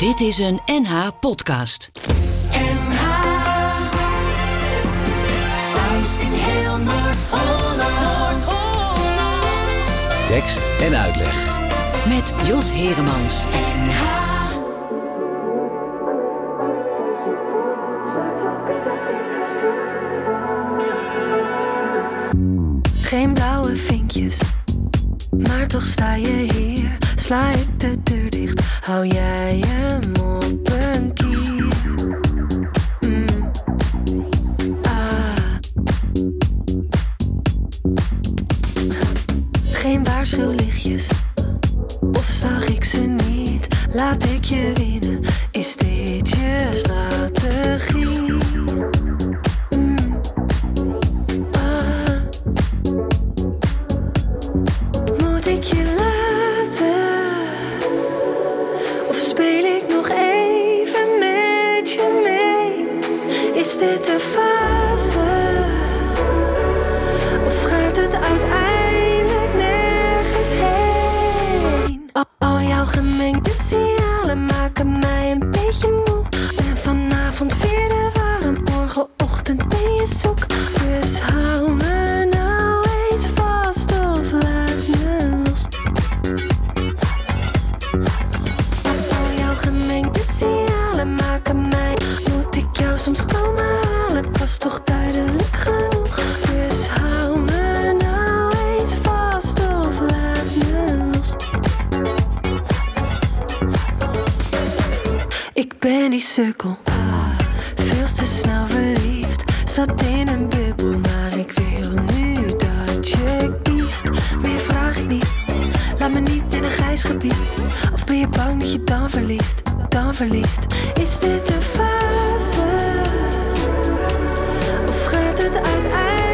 Dit is een NH podcast. NH Thuis in heel Noord-Holland. Tekst en uitleg. Met Jos Heremans. NH Geen blauwe vinkjes, maar toch sta je hier. Sla ik de deur dicht, hou jij Is dit een fase? Of gaat het uiteindelijk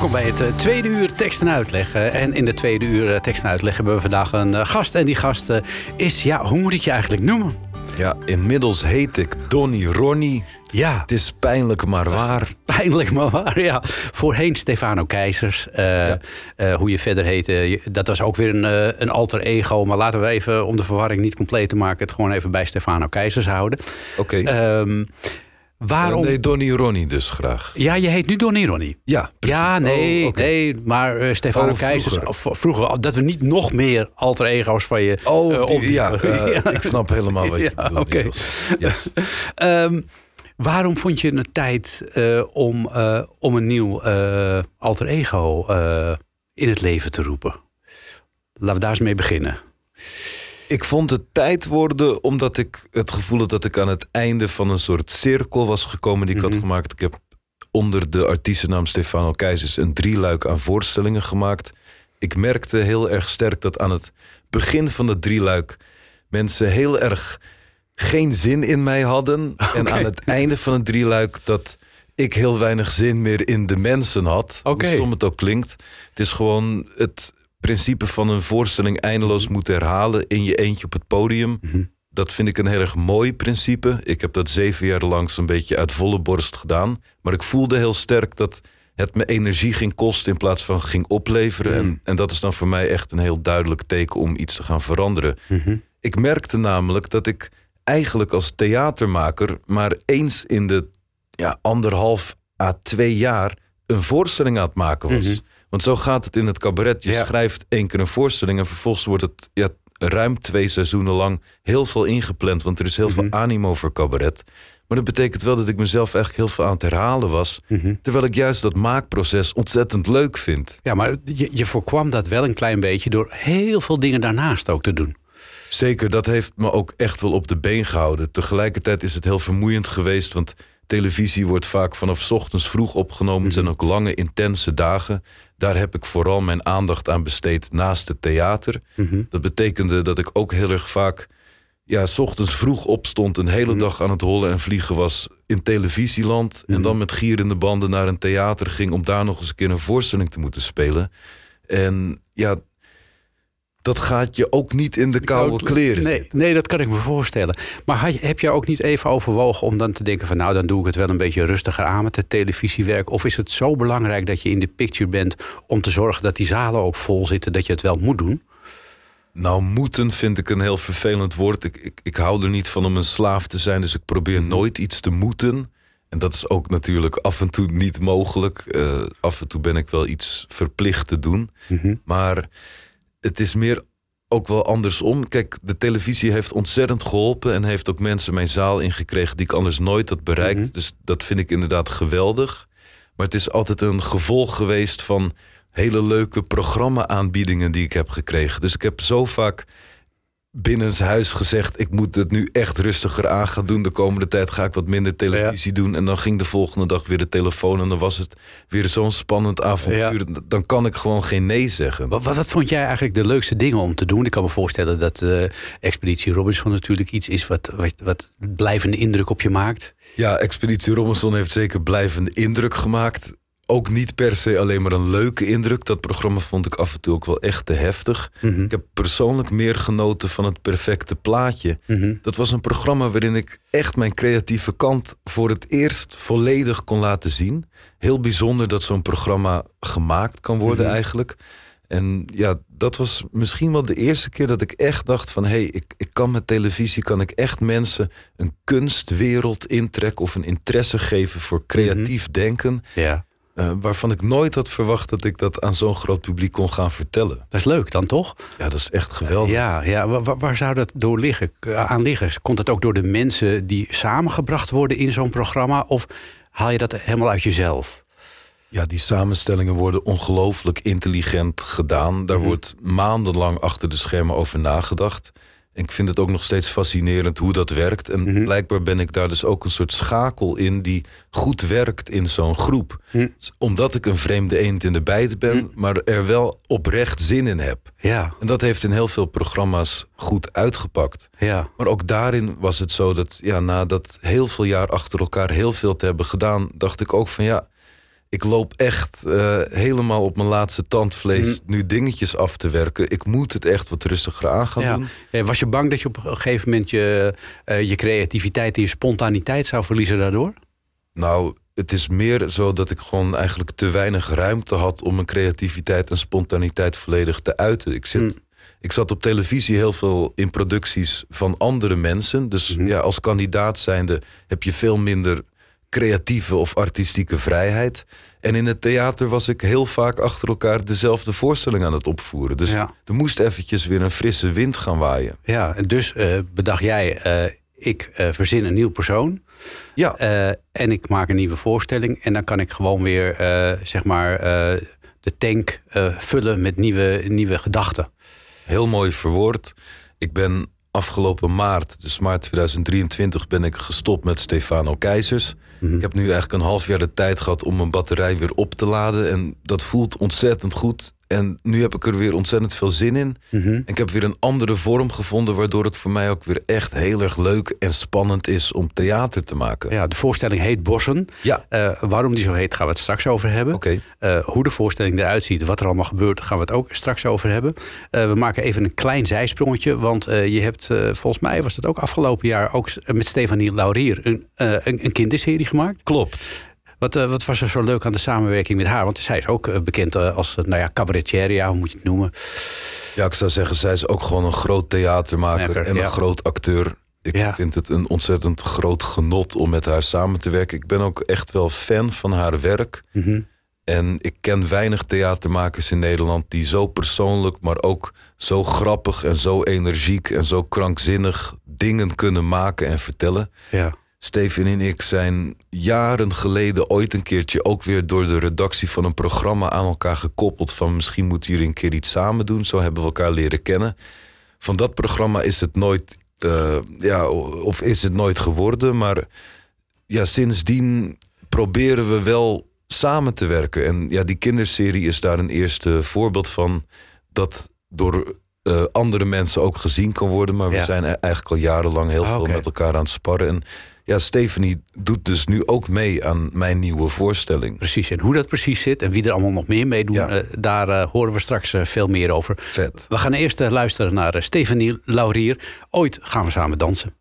Welkom bij het eh, tweede uur tekst en uitleg. Eh, en in de tweede uur eh, tekst en uitleg hebben we vandaag een gast. En die gast is, ja, hoe moet ik je eigenlijk noemen? Ja, inmiddels heet ik Donny Ronnie. Ja, Het is pijnlijk, maar waar. pijnlijk maar waar. Ja. Voorheen Stefano Keizers. hoe je verder heette, dat was ook weer een, een alter ego. Maar laten we even, om de verwarring niet compleet te maken... het gewoon even bij Stefano Keizers houden. Oké. Ehm, waarom... Nee, Donny Ronnie dus graag. Ja, je heet nu Donny Ronnie. Ja, precies. Ja, nee, Oh, nee, maar eh, Stefano Oh, Keizers, vroeger. vroeger, dat we niet nog meer alter ego's van je Oh, eh, op- ja, eh, Ja. ik snap helemaal wat je Ja, bedoelt. oké. Yes. Ehm, waarom vond je het tijd eh, om, eh, om een nieuw eh, alter ego eh, in het leven te roepen? Laten we daar eens mee beginnen. Ik vond het tijd worden omdat ik het gevoel had dat ik aan het einde van een soort cirkel was gekomen die ik Mhm. had gemaakt. Ik heb onder de artiestennaam Stefano Keizers een drieluik aan voorstellingen gemaakt. Ik merkte heel erg sterk dat aan het begin van dat drieluik mensen heel erg geen zin in mij hadden. En aan het einde van het drieluik dat ik heel weinig zin meer in de mensen had. Oké. Hoe stom het ook klinkt. Het is gewoon het principe van een voorstelling eindeloos moeten herhalen in je eentje op het podium. Mhm. Dat vind ik een heel erg mooi principe. Ik heb dat zeven jaar lang zo'n beetje uit volle borst gedaan. Maar ik voelde heel sterk dat het me energie ging kosten in plaats van ging opleveren. Mhm. En, en dat is dan voor mij echt een heel duidelijk teken om iets te gaan veranderen. Mhm. Ik merkte namelijk dat ik eigenlijk als theatermaker maar eens in de ja, anderhalf à twee jaar een voorstelling aan het maken was. Want zo gaat het in het cabaret. Je Ja. schrijft één keer een voorstelling en vervolgens wordt het ja, ruim twee seizoenen lang heel veel ingepland. Want er is heel Mhm. veel animo voor cabaret. Maar dat betekent wel dat ik mezelf eigenlijk heel veel aan het herhalen was. Mhm. Terwijl ik juist dat maakproces ontzettend leuk vind. Ja, maar je, je voorkwam dat wel een klein beetje door heel veel dingen daarnaast ook te doen. Zeker, dat heeft me ook echt wel op de been gehouden. Tegelijkertijd is het heel vermoeiend geweest, want televisie wordt vaak vanaf ochtends vroeg opgenomen. Het zijn ook lange, intense dagen. Daar heb ik vooral mijn aandacht aan besteed naast het theater. Mhm. Dat betekende dat ik ook heel erg vaak ja, 's ochtends vroeg opstond, een hele dag aan het hollen en vliegen was in televisieland. En dan met gierende banden naar een theater ging om daar nog eens een keer een voorstelling te moeten spelen. En ja, dat gaat je ook niet in de koude kleren nee, zitten. nee, dat kan ik me voorstellen. Maar heb je ook niet even overwogen om dan te denken van... nou, dan doe ik het wel een beetje rustiger aan met het televisiewerk? Of is het zo belangrijk dat je in de picture bent... om te zorgen dat die zalen ook vol zitten, dat je het wel moet doen? Nou, moeten vind ik een heel vervelend woord. Ik, ik, ik hou er niet van om een slaaf te zijn, dus ik probeer nooit iets te moeten. En dat is ook natuurlijk af en toe niet mogelijk. Eh, af en toe ben ik wel iets verplicht te doen. Maar het is meer ook wel andersom. Kijk, de televisie heeft ontzettend geholpen en heeft ook mensen mijn zaal ingekregen die ik anders nooit had bereikt. Dus dat vind ik inderdaad geweldig. Maar het is altijd een gevolg geweest van hele leuke programma-aanbiedingen die ik heb gekregen. Dus ik heb zo vaak binnenshuis gezegd: ik moet het nu echt rustiger aan gaan doen. De komende tijd ga ik wat minder televisie doen. En dan ging de volgende dag weer de telefoon en dan was het weer zo'n spannend avontuur. Dan kan ik gewoon geen nee zeggen. Wat, wat, wat vond jij eigenlijk de leukste dingen om te doen? Ik kan me voorstellen dat eh, Expeditie Robinson natuurlijk iets is... Wat, wat, wat blijvende indruk op je maakt. Ja, Expeditie Robinson heeft zeker blijvende indruk gemaakt. Ook niet per se alleen maar een leuke indruk. Dat programma vond ik af en toe ook wel echt te heftig. Ik heb persoonlijk meer genoten van het perfecte plaatje. Dat was een programma waarin ik echt mijn creatieve kant voor het eerst volledig kon laten zien. Heel bijzonder dat zo'n programma gemaakt kan worden eigenlijk. En ja, dat was misschien wel de eerste keer dat ik echt dacht van... hé, hey, ik, ik kan met televisie kan ik echt mensen een kunstwereld intrekken... of een interesse geven voor creatief denken... Ja. Eh, waarvan ik nooit had verwacht dat ik dat aan zo'n groot publiek kon gaan vertellen. Dat is leuk dan, toch? Ja, dat is echt geweldig. Ja, ja. Wa- wa- Waar, zou dat door liggen, eh, aan liggen? Komt het ook door de mensen die samengebracht worden in zo'n programma? Of haal je dat helemaal uit jezelf? Ja, die samenstellingen worden ongelooflijk intelligent gedaan. Daar wordt maandenlang achter de schermen over nagedacht. Ik vind het ook nog steeds fascinerend hoe dat werkt. En blijkbaar ben ik daar dus ook een soort schakel in die goed werkt in zo'n groep. Dus Omdat ik een vreemde eend in de bijt ben, maar er wel oprecht zin in heb. Ja, En dat heeft in heel veel programma's goed uitgepakt. ja. Maar ook daarin was het zo dat ja, na dat heel veel jaar achter elkaar heel veel te hebben gedaan, dacht ik ook van ja, ik loop echt eh, helemaal op mijn laatste tandvlees nu dingetjes af te werken. Ik moet het echt wat rustiger aan gaan ja. doen. Was je bang dat je op een gegeven moment je, eh, je creativiteit en je spontaniteit zou verliezen daardoor? Nou, het is meer zo dat ik gewoon eigenlijk te weinig ruimte had om mijn creativiteit en spontaniteit volledig te uiten. Ik, zit, ik zat op televisie heel veel in producties van andere mensen. Dus ja, als kandidaat zijnde heb je veel minder creatieve of artistieke vrijheid. En in het theater was ik heel vaak achter elkaar dezelfde voorstelling aan het opvoeren. Dus Ja. er moest eventjes weer een frisse wind gaan waaien. Ja, en dus eh, bedacht jij, eh, ik eh, verzin een nieuw persoon. Ja, en ik maak een nieuwe voorstelling. En dan kan ik gewoon weer, zeg maar, de tank vullen met nieuwe, nieuwe gedachten. Heel mooi verwoord. Ik ben afgelopen maart, dus maart 2023, ben ik gestopt met Stefano Keizers. Ik heb nu eigenlijk een half jaar de tijd gehad om mijn batterij weer op te laden. En dat voelt ontzettend goed. En nu heb ik er weer ontzettend veel zin in. Mhm. En ik heb weer een andere vorm gevonden, waardoor het voor mij ook weer echt heel erg leuk en spannend is om theater te maken. Ja, de voorstelling heet Bossen. Ja. Eh, waarom die zo heet, gaan we het straks over hebben. Oké. Eh, hoe de voorstelling eruit ziet, wat er allemaal gebeurt, gaan we het ook straks over hebben. Eh, we maken even een klein zijsprongetje, want je hebt volgens mij was het ook afgelopen jaar ook met Stefanie Laurier een, een, een kinderserie gemaakt. Klopt. Wat, eh, wat was er zo leuk aan de samenwerking met haar? Want zij is ook eh, bekend eh, als nou ja, cabaretier, ja, hoe moet je het noemen? Ja, ik zou zeggen, zij is ook gewoon een groot theatermaker Maker, en ja. een groot acteur. Ik Ja. vind het een ontzettend groot genot om met haar samen te werken. Ik ben ook echt wel fan van haar werk. Mhm. En ik ken weinig theatermakers in Nederland die zo persoonlijk, maar ook zo grappig en zo energiek en zo krankzinnig dingen kunnen maken en vertellen. Ja. Steven en ik zijn jaren geleden ooit een keertje ook weer door de redactie van een programma aan elkaar gekoppeld. Van misschien moeten jullie een keer iets samen doen. Zo hebben we elkaar leren kennen. Van dat programma is het nooit, eh, ja, of is het nooit geworden. Maar ja, sindsdien proberen we wel samen te werken. En ja, die kinderserie is daar een eerste voorbeeld van. Dat door eh, andere mensen ook gezien kan worden. Maar we Ja. zijn eigenlijk al jarenlang heel Ah, veel met elkaar aan het sparren. En ja, Stephanie doet dus nu ook mee aan mijn nieuwe voorstelling. Precies, en hoe dat precies zit en wie er allemaal nog meer meedoen, Ja. eh, daar eh, horen we straks eh, veel meer over. Vet. We gaan eerst luisteren naar Stefanie Laurier. Ooit gaan we samen dansen.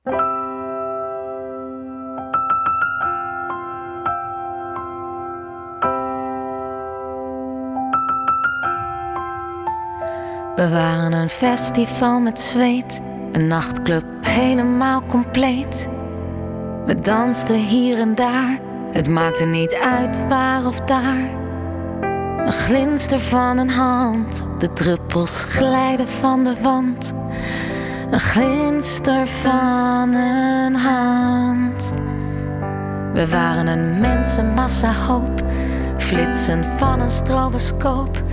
We waren een festival met zweet, een nachtclub helemaal compleet. We dansten hier en daar, het maakte niet uit waar of daar. Een glinster van een hand, de druppels glijden van de wand. Een glinster van een hand. We waren een mensenmassa hoop, flitsen van een stroboscoop.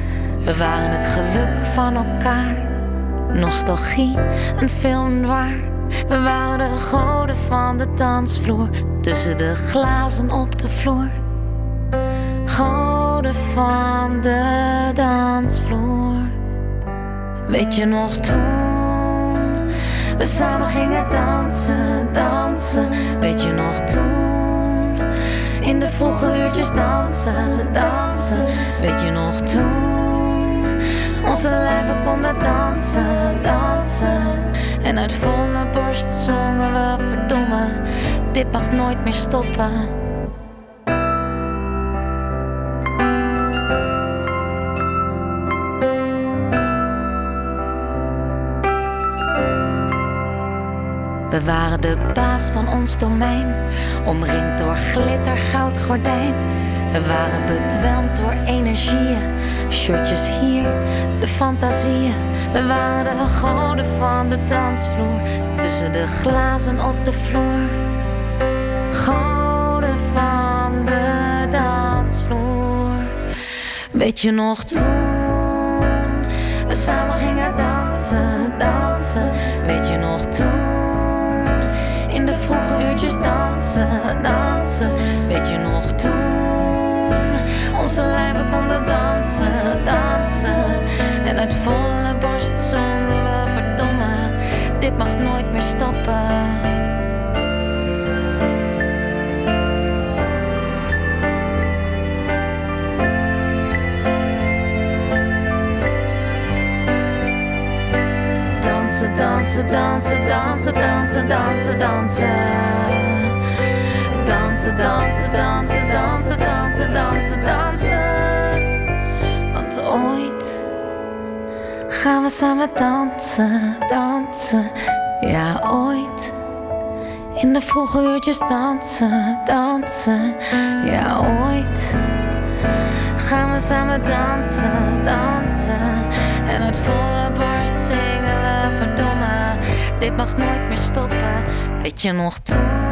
We waren het geluk van elkaar, nostalgie, een film noir. We waren de goden van de dansvloer, tussen de glazen op de vloer. Goden van de dansvloer. Weet je nog toen we samen gingen dansen, dansen? Weet je nog toen in de vroege uurtjes dansen, dansen? Weet je nog toen onze lijven konden dansen, dansen? En uit volle borst zongen we verdomme, dit mag nooit meer stoppen. We waren de baas van ons domein, omringd door glitter, goud gordijn. We waren bedwelmd door energieën, shirtjes hier, de fantasieën. We waren de goden van de dansvloer, tussen de glazen op de vloer. Goden van de dansvloer. Weet je nog toen we samen gingen dansen, dansen? Weet je nog toen in de vroege uurtjes dansen, dansen? Weet je nog toen onze lijven konden dansen, dansen? En uit volle borst zongen we verdomme, dit mag nooit meer stoppen. Dansen, dansen, dansen, dansen, dansen, dansen, dansen. Dansen, dansen, dansen, dansen, dansen, dansen. Want ooit gaan we samen dansen, dansen. Ja, ooit. In de vroege uurtjes dansen, dansen. Ja, ooit gaan we samen dansen, dansen. En uit volle borst zingen verdomme, dit mag nooit meer stoppen. Weet je nog toen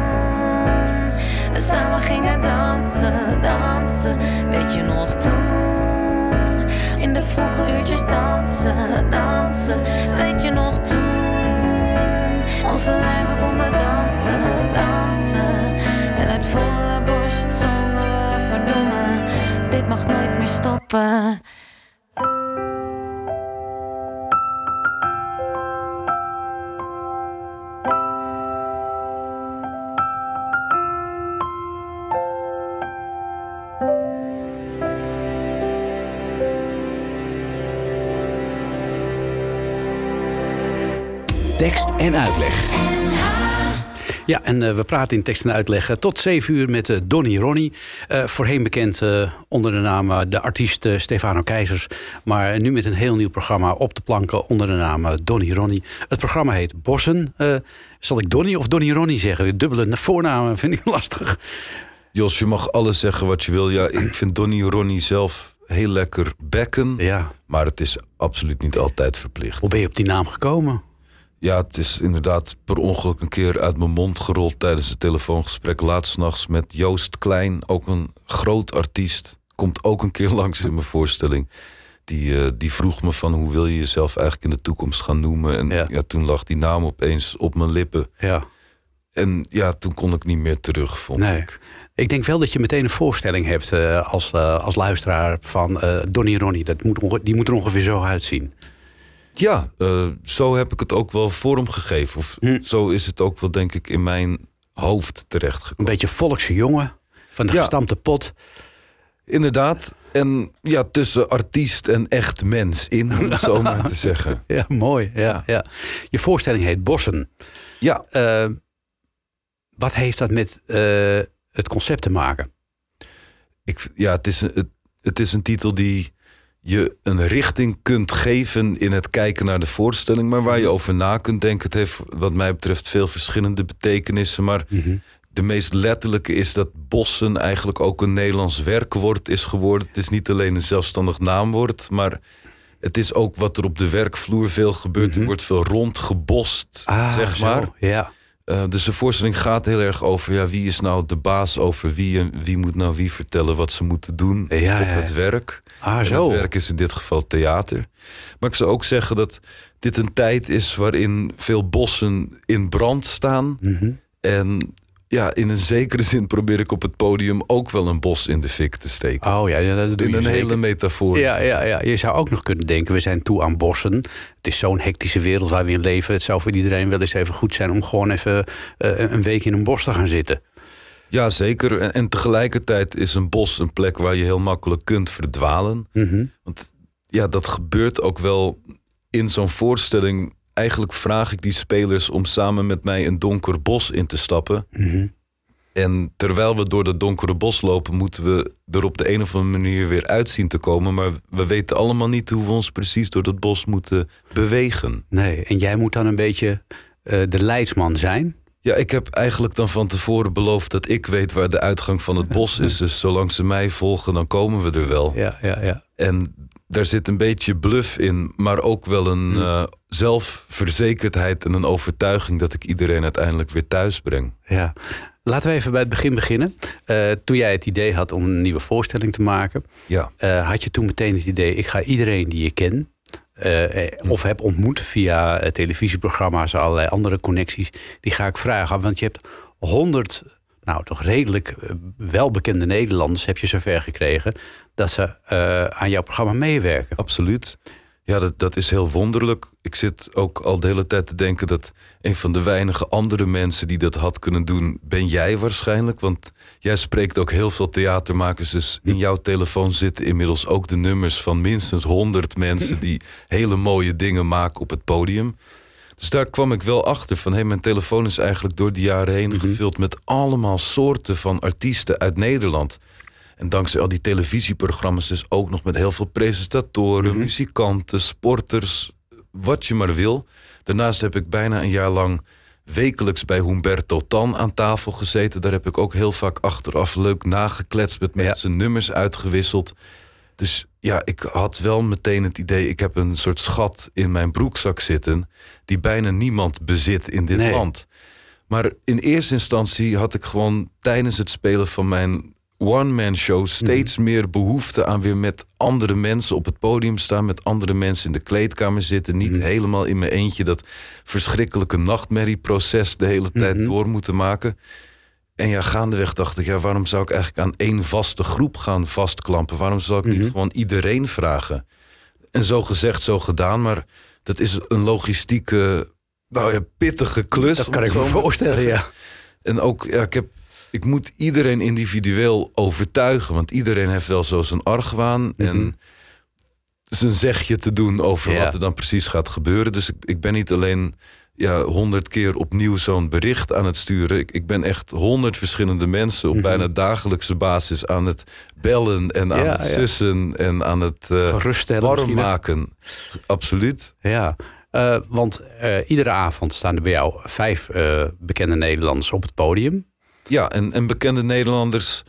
we samen gingen dansen, dansen? Weet je nog toen in de vroege uurtjes dansen, dansen? Weet je nog toen onze lijven konden dansen, dansen? En uit volle borst zongen verdomme, dit mag nooit meer stoppen. Tekst en uitleg. Ja, en eh, we praten in tekst en uitleg eh, tot 7 uur met eh, Donny Ronnie. Eh, voorheen bekend eh, onder de naam de artiest Stefano Keizers. Maar nu met een heel nieuw programma op de planken onder de naam Donny Ronnie. Het programma heet Bossen. Eh, zal ik Donny of Donny Ronnie zeggen? De dubbele voornamen vind ik lastig. Jos, je mag alles zeggen wat je wil. Ja, ik vind Donny Ronnie zelf heel lekker bekken. Ja. Maar het is absoluut niet altijd verplicht. Hoe ben je op die naam gekomen? Ja, het is inderdaad per ongeluk een keer uit mijn mond gerold tijdens het telefoongesprek laatst nachts met Joost Klein, ook een groot artiest. Komt ook een keer langs in mijn voorstelling. Die, eh, die vroeg me van hoe wil je jezelf eigenlijk in de toekomst gaan noemen. En Ja. ja. toen lag die naam opeens op mijn lippen. Ja. En ja, toen kon ik niet meer terug, vond Nee. ik. Ik denk wel dat je meteen een voorstelling hebt eh, als, eh, als luisteraar van Donny Ronnie. Dat moet die moet er ongeveer zo uitzien. Ja, eh, zo heb ik het ook wel vormgegeven. Of Hm. zo is het ook wel, denk ik, in mijn hoofd Een terechtgekomen. beetje volkse jongen van de Ja. gestampte pot. Inderdaad. En ja, tussen artiest en echt mens in, om het zo maar te zeggen. Ja, mooi. Ja, ja. Je voorstelling heet Bossen. Ja, Eh, wat heeft dat met eh, het concept te maken? ik, ja het, is een, het, het is een titel die je een richting kunt geven in het kijken naar de voorstelling, maar waar je over na kunt denken. Het heeft, wat mij betreft, veel verschillende betekenissen. Maar de meest letterlijke is dat bossen eigenlijk ook een Nederlands werkwoord is geworden. Het is niet alleen een zelfstandig naamwoord, maar het is ook wat er op de werkvloer veel gebeurt. Er wordt veel rondgebost, zeg Ah, zo. maar. Ja. Eh, dus de voorstelling gaat heel erg over ja, wie is nou de baas over wie en wie moet nou wie vertellen wat ze moeten doen Ja, op het werk. Ah, En zo. Het werk is in dit geval theater. Maar ik zou ook zeggen dat dit een tijd is waarin veel bossen in brand staan. Mhm. En ja, in een zekere zin probeer ik op het podium ook wel een bos in de fik te steken. Oh ja, ja, dat doe in je een zeker. hele metafoor. Ja, ja, ja, je zou ook nog kunnen denken, we zijn toe aan bossen. Het is zo'n hectische wereld waar we in leven. Het zou voor iedereen wel eens even goed zijn om gewoon even eh, een week in een bos te gaan zitten. Ja, zeker. En, en tegelijkertijd is een bos een plek waar je heel makkelijk kunt verdwalen. Mhm. Want ja, dat gebeurt ook wel in zo'n voorstelling. Eigenlijk vraag ik die spelers om samen met mij een donker bos in te stappen. Mhm. En terwijl we door dat donkere bos lopen, moeten we er op de een of andere manier weer uit zien te komen. Maar we weten allemaal niet hoe we ons precies door dat bos moeten bewegen. Nee, en jij moet dan een beetje eh, de leidsman zijn. Ja, ik heb eigenlijk dan van tevoren beloofd dat ik weet waar de uitgang van het bos is. Dus zolang ze mij volgen, dan komen we er wel. Ja, ja, ja. En daar zit een beetje bluff in, maar ook wel een eh, zelfverzekerdheid en een overtuiging dat ik iedereen uiteindelijk weer thuis breng. ja. Laten we even bij het begin beginnen. Eh, toen jij het idee had om een nieuwe voorstelling te maken, Ja, eh, had je toen meteen het idee: ik ga iedereen die je ken. eh, of heb ontmoet via televisieprogramma's, allerlei andere connecties. Die ga ik vragen. Want je hebt honderd, nou toch redelijk eh, welbekende Nederlanders, heb je zover gekregen. dat ze eh, aan jouw programma meewerken. absoluut. Ja, dat, dat is heel wonderlijk. Ik zit ook al de hele tijd te denken dat een van de weinige andere mensen die dat had kunnen doen, ben jij waarschijnlijk. Want jij spreekt ook heel veel theatermakers. Dus in jouw telefoon zitten inmiddels ook de nummers van minstens honderd mensen die hele mooie dingen maken op het podium. Dus daar kwam ik wel achter van, hé, mijn telefoon is eigenlijk door de jaren heen gevuld met allemaal soorten van artiesten uit Nederland. En dankzij al die televisieprogramma's dus ook nog met heel veel presentatoren, muzikanten, sporters, wat je maar wil. Daarnaast heb ik bijna een jaar lang wekelijks bij Humberto Tan aan tafel gezeten. Daar heb ik ook heel vaak achteraf leuk nagekletst met Ja. mensen, nummers uitgewisseld. Dus ja, ik had wel meteen het idee, ik heb een soort schat in mijn broekzak zitten... die bijna niemand bezit in dit Nee. land. Maar in eerste instantie had ik gewoon tijdens het spelen van mijn one-man show steeds meer behoefte aan weer met andere mensen op het podium staan, met andere mensen in de kleedkamer zitten, niet helemaal in mijn eentje dat verschrikkelijke nachtmerrieproces de hele tijd door moeten maken. En ja, gaandeweg dacht ik, ja, waarom zou ik eigenlijk aan één vaste groep gaan vastklampen? Waarom zou ik niet gewoon iedereen vragen? En zo gezegd, zo gedaan, maar dat is een logistieke, nou ja, pittige klus. Dat kan ik me voorstellen, ja. En ook, ja, ik, heb, ik moet iedereen individueel overtuigen. Want iedereen heeft wel zo zijn argwaan. En zijn zegje te doen over Ja. wat er dan precies gaat gebeuren. Dus ik, ik ben niet alleen ja, honderd keer opnieuw zo'n bericht aan het sturen. Ik, ik ben echt honderd verschillende mensen op Mhm. bijna dagelijkse basis aan het bellen en aan Ja, het ja. sussen en aan het Geruststellen warm maken. Absoluut. Ja, eh, want eh, iedere avond staan er bij jou vijf bekende Nederlanders op het podium. Ja, en, en bekende Nederlanders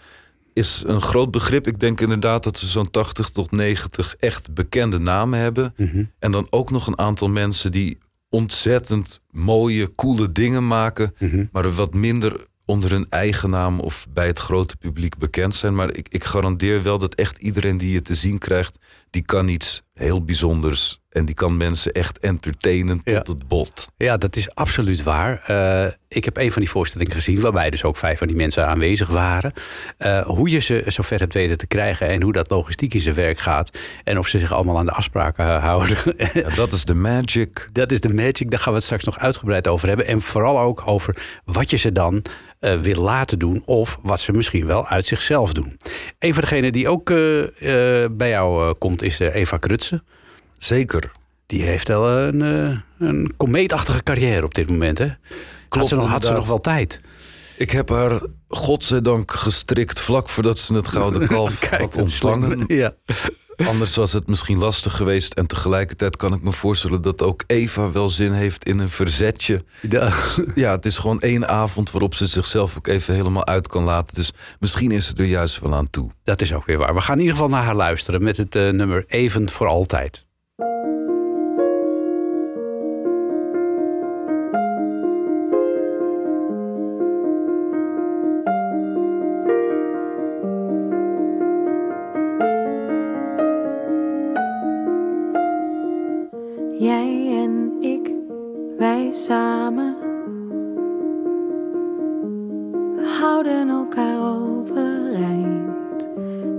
is een groot begrip. Ik denk inderdaad dat we zo'n 80 tot 90 echt bekende namen hebben. En dan ook nog een aantal mensen die ontzettend mooie, coole dingen maken, maar wat minder onder hun eigen naam of bij het grote publiek bekend zijn. Maar ik, ik garandeer wel dat echt iedereen die je te zien krijgt, die kan iets heel bijzonders. En die kan mensen echt entertainen tot Ja. het bot. Ja, dat is absoluut waar. Eh, ik heb een van die voorstellingen gezien, waarbij dus ook vijf van die mensen aanwezig waren. Eh, hoe je ze zover hebt weten te krijgen en hoe dat logistiek in zijn werk gaat. En of ze zich allemaal aan de afspraken eh, houden. Ja, dat is de magic. Dat is de magic, daar gaan we het straks nog uitgebreid over hebben. En vooral ook over wat je ze dan wil laten doen... of wat ze misschien wel uit zichzelf doen. Een van degenen die ook bij jou komt is Eva Krutse. Zeker. Die heeft wel een, eh, een komeetachtige carrière op dit moment, hè? had, ze nog, had ze nog wel tijd? Ik heb haar godzijdank gestrikt vlak voordat ze het Gouden Kalf had ontvangen. Ja. Anders was het misschien lastig geweest. En tegelijkertijd kan ik me voorstellen dat ook Eva wel zin heeft in een verzetje. Ja, het is gewoon één avond waarop ze zichzelf ook even helemaal uit kan laten. Dus misschien is ze er juist wel aan toe. Dat is ook weer waar. We gaan in ieder geval naar haar luisteren met het eh, nummer Even voor Altijd. Samen. We houden elkaar overeind.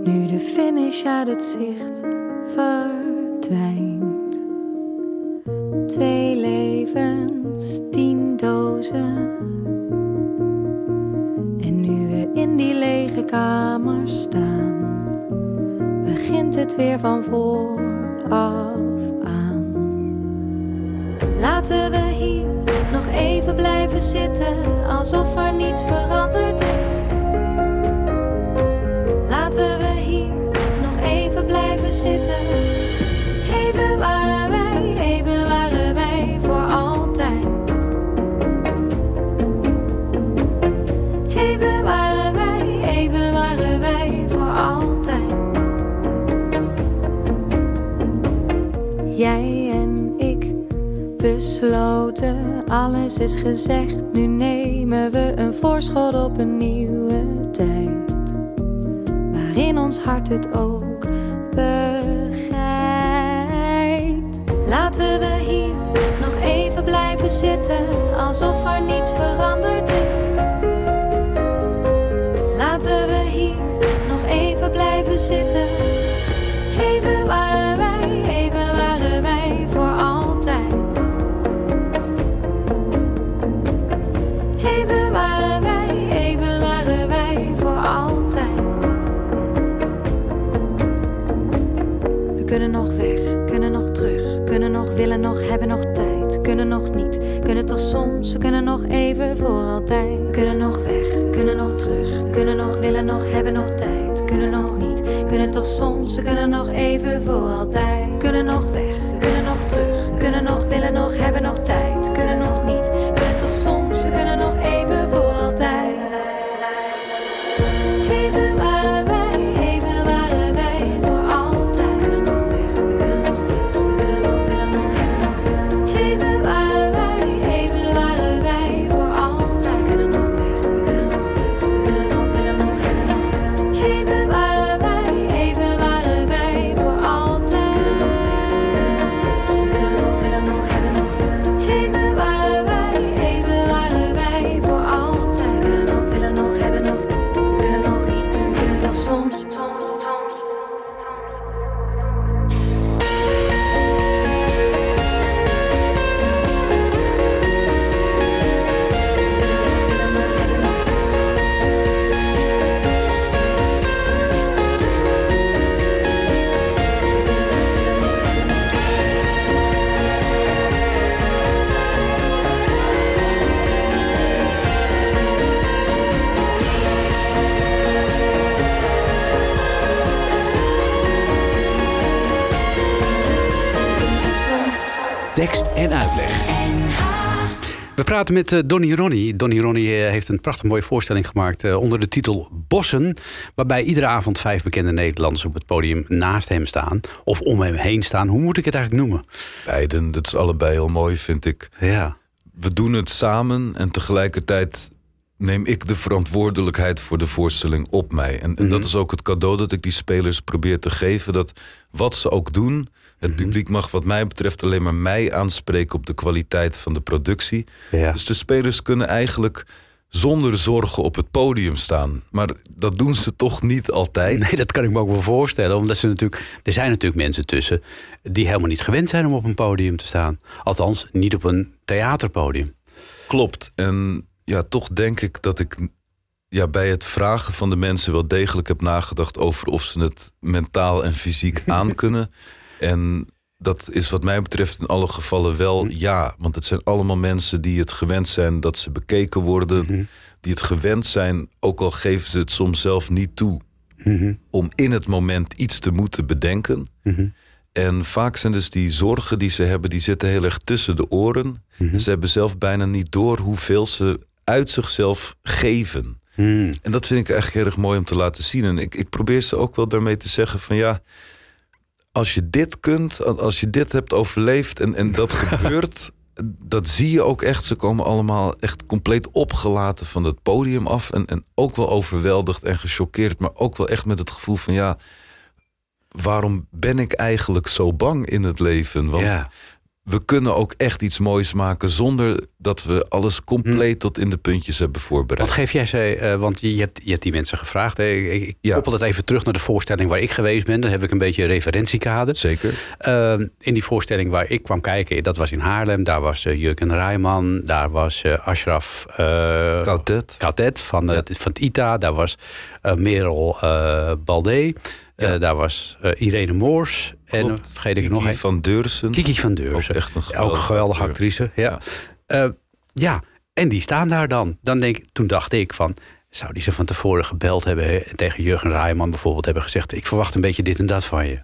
Nu de finish uit het zicht verdwijnt. Twee levens, tien dozen. En nu we in die lege kamer staan, begint het weer van vooraf. Laten we hier nog even blijven zitten, alsof er niets veranderd is. Besloten, alles is gezegd. Nu nemen we een voorschot op een nieuwe tijd. Waarin ons hart het ook begrijpt. Laten we hier nog even blijven zitten, alsof er niets veranderd is. Laten we hier nog even blijven zitten. Even soms, we kunnen nog even voor altijd. Kunnen nog weg, kunnen nog terug, kunnen nog willen, nog hebben, nog tijd. Kunnen nog niet, kunnen toch soms, we kunnen nog even voor altijd. Kunnen nog weg, praten met uh, Donny Ronnie. Donny Ronnie uh, heeft een prachtig mooie voorstelling gemaakt uh, onder de titel Bossen. Waarbij iedere avond vijf bekende Nederlanders op het podium naast hem staan. Of om hem heen staan. Hoe moet ik het eigenlijk noemen? Beiden, dat is allebei heel mooi, vind ik. Ja. We doen het samen en tegelijkertijd neem ik de verantwoordelijkheid voor de voorstelling op mij. En, en dat is ook het cadeau dat ik die spelers probeer te geven. Dat wat ze ook doen, het publiek mag wat mij betreft alleen maar mij aanspreken op de kwaliteit van de productie. Ja. Dus de spelers kunnen eigenlijk zonder zorgen op het podium staan. Maar dat doen ze toch niet altijd. Nee, dat kan ik me ook wel voorstellen. Omdat ze natuurlijk, er zijn natuurlijk mensen tussen die helemaal niet gewend zijn om op een podium te staan. Althans, niet op een theaterpodium. Klopt. En ja, toch denk ik dat ik ja, bij het vragen van de mensen wel degelijk heb nagedacht over of ze het mentaal en fysiek aankunnen. En dat is wat mij betreft in alle gevallen wel ja. Want het zijn allemaal mensen die het gewend zijn dat ze bekeken worden. Die het gewend zijn, ook al geven ze het soms zelf niet toe, om in het moment iets te moeten bedenken. En vaak zijn dus die zorgen die ze hebben, die zitten heel erg tussen de oren. Ze hebben zelf bijna niet door hoeveel ze uit zichzelf geven. En dat vind ik eigenlijk heel erg mooi om te laten zien. En ik, ik probeer ze ook wel daarmee te zeggen van ja, als je dit kunt, als je dit hebt overleefd en, en dat gebeurt, dat zie je ook echt. Ze komen allemaal echt compleet opgelaten van het podium af. En, en ook wel overweldigd en gechoqueerd, maar ook wel echt met het gevoel van ja, waarom ben ik eigenlijk zo bang in het leven? Want Ja. We kunnen ook echt iets moois maken zonder dat we alles compleet tot in de puntjes hebben voorbereid. Wat geef jij ze, eh, want je hebt, je hebt die mensen gevraagd. Hè? Ik, ik Ja. koppel het even terug naar de voorstelling waar ik geweest ben. Dan heb ik een beetje een referentiekader. Zeker. Eh, in die voorstelling waar ik kwam kijken, dat was in Haarlem. Daar was eh, Jurgen Rijman, daar was eh, Ashraf uh, Kautet. Kautet van, eh, van het ITA. Daar was Merel Baldé. Ja. daar was Irene Moors. En Klopt. eh, vergeet ik Kiki nog een. van Deursen. Kiki van Deurzen. Ook echt een geweldige actrice. Ja. Ja. ja, en die staan daar dan. dan denk, toen dacht ik van... Zou die ze van tevoren gebeld hebben tegen Jurgen Rijman bijvoorbeeld hebben gezegd... ik verwacht een beetje dit en dat van je.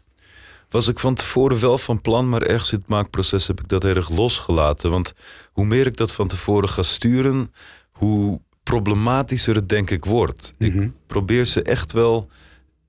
Was ik van tevoren wel van plan, maar ergens in het maakproces heb ik dat erg losgelaten. Want hoe meer ik dat van tevoren ga sturen, hoe problematischer het denk ik wordt. Ik probeer ze echt wel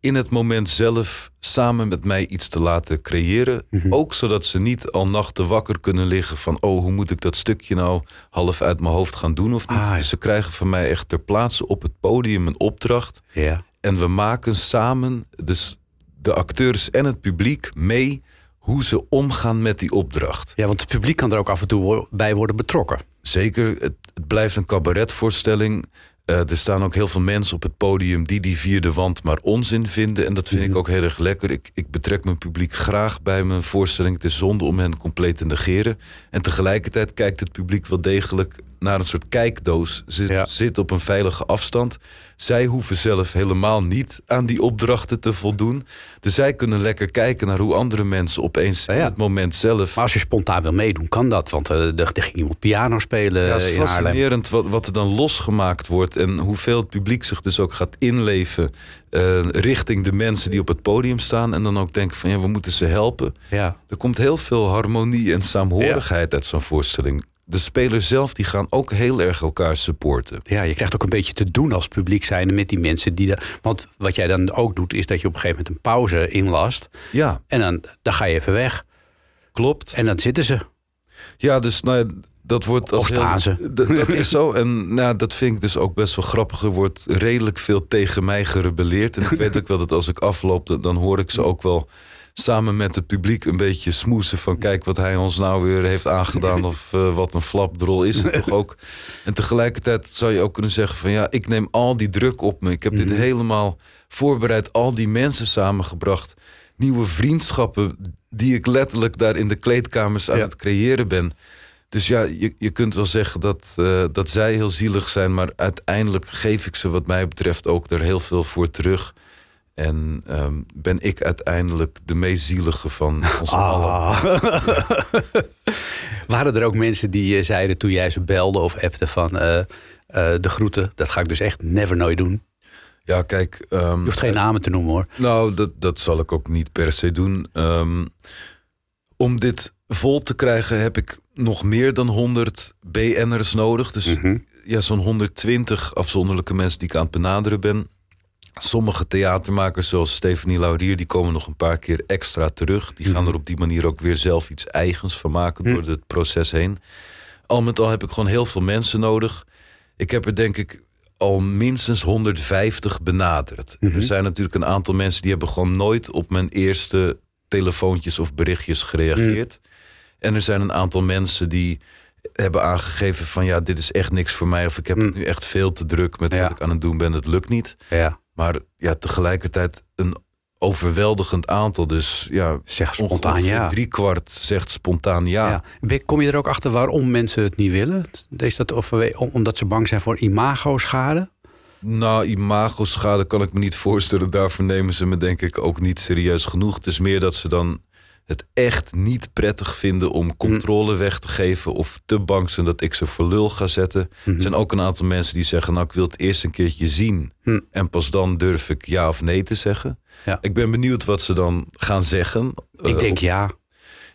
in het moment zelf samen met mij iets te laten creëren. Ook zodat ze niet al nachten wakker kunnen liggen van... oh, hoe moet ik dat stukje nou half uit mijn hoofd gaan doen of niet. Ah, ja. Ze krijgen van mij echt ter plaatse op het podium een opdracht... Ja. En we maken samen, dus de acteurs en het publiek, mee hoe ze omgaan met die opdracht. ja, want het publiek kan er ook af en toe bij worden betrokken. Zeker, het, het blijft een cabaretvoorstelling. Eh, er staan ook heel veel mensen op het podium die die vierde wand maar onzin vinden. En dat vind ik ook heel erg lekker. Ik, ik betrek mijn publiek graag bij mijn voorstelling. Het is zonde om hen compleet te negeren. En tegelijkertijd kijkt het publiek wel degelijk naar een soort kijkdoos. Ze Ja. zit op een veilige afstand. Zij hoeven zelf helemaal niet aan die opdrachten te voldoen. Dus zij kunnen lekker kijken naar hoe andere mensen opeens Ja, ja. in het moment zelf Maar als je spontaan wil meedoen, kan dat. Want eh, er, ging iemand piano spelen Ja, het is in fascinerend wat, wat er dan losgemaakt wordt. En hoeveel het publiek zich dus ook gaat inleven. eh, richting de mensen die op het podium staan. En dan ook denken van ja, we moeten ze helpen. Ja. Er komt heel veel harmonie en saamhorigheid uit zo'n voorstelling. De spelers zelf die gaan ook heel erg elkaar supporten. ja, je krijgt ook een beetje te doen als publiek zijnde met die mensen die... er- want wat jij dan ook doet, is dat je op een gegeven moment een pauze inlast. Ja, En dan, dan ga je even weg. klopt. En dan zitten ze. Ja, dus nou ja, dat wordt als heel-. Dat, dat is zo. En nou, dat vind ik dus ook best wel grappig. Er wordt redelijk veel tegen mij gerebelleerd. En ik weet ook wel dat als ik afloop, dan- dan hoor ik ze ook wel samen met het publiek een beetje smoesen van kijk wat hij ons nou weer heeft aangedaan of eh, wat een flapdrol is het toch ook. En tegelijkertijd zou je ook kunnen zeggen van ja, ik neem al die druk op me. Ik heb dit helemaal voorbereid, al die mensen samengebracht. Nieuwe vriendschappen die ik letterlijk daar in de kleedkamers aan Ja. het creëren ben. Dus ja, je, je kunt wel zeggen dat, eh, dat zij heel zielig zijn, maar uiteindelijk geef ik ze wat mij betreft ook er heel veel voor terug. En ehm, ben ik uiteindelijk de meest zielige van ons allen. Ah. Waren er ook mensen die eh, zeiden toen jij ze belde of appte van... eh, eh, de groeten, dat ga ik dus echt never nooit doen. Ja, kijk. ehm, Je hoeft geen namen te noemen hoor. Nou, dat, dat zal ik ook niet per se doen. Ehm, om dit vol te krijgen heb ik nog meer dan 100 BN'ers nodig. Dus Mhm. ja, zo'n 120 afzonderlijke mensen die ik aan het benaderen ben. Sommige theatermakers, zoals Stephanie Laurier, die komen nog een paar keer extra terug. Die gaan er op die manier ook weer zelf iets eigens van maken door het proces heen. Al met al heb ik gewoon heel veel mensen nodig. Ik heb er denk ik al minstens 150 benaderd. Er zijn natuurlijk een aantal mensen die hebben gewoon nooit op mijn eerste telefoontjes of berichtjes gereageerd. En er zijn een aantal mensen die hebben aangegeven van ja, dit is echt niks voor mij. Of ik heb het nu echt veel te druk met Ja. wat ik aan het doen ben. Het lukt niet. Ja. Maar ja, tegelijkertijd een overweldigend aantal. Dus ja, Zeg spontaan ja. drie kwart zegt spontaan ja. Kom je er ook achter waarom mensen het niet willen? Is dat of, omdat ze bang zijn voor imago-schade? Nou, imagoschade kan ik me niet voorstellen. Daarvoor nemen ze me denk ik ook niet serieus genoeg. Het is meer dat ze dan het echt niet prettig vinden om controle weg te geven... of te bang zijn dat ik ze voor lul ga zetten. Er zijn ook een aantal mensen die zeggen... nou, ik wil het eerst een keertje zien... Hm. en pas dan durf ik ja of nee te zeggen. Ja. Ik ben benieuwd wat ze dan gaan zeggen. Ik Eh, denk ja,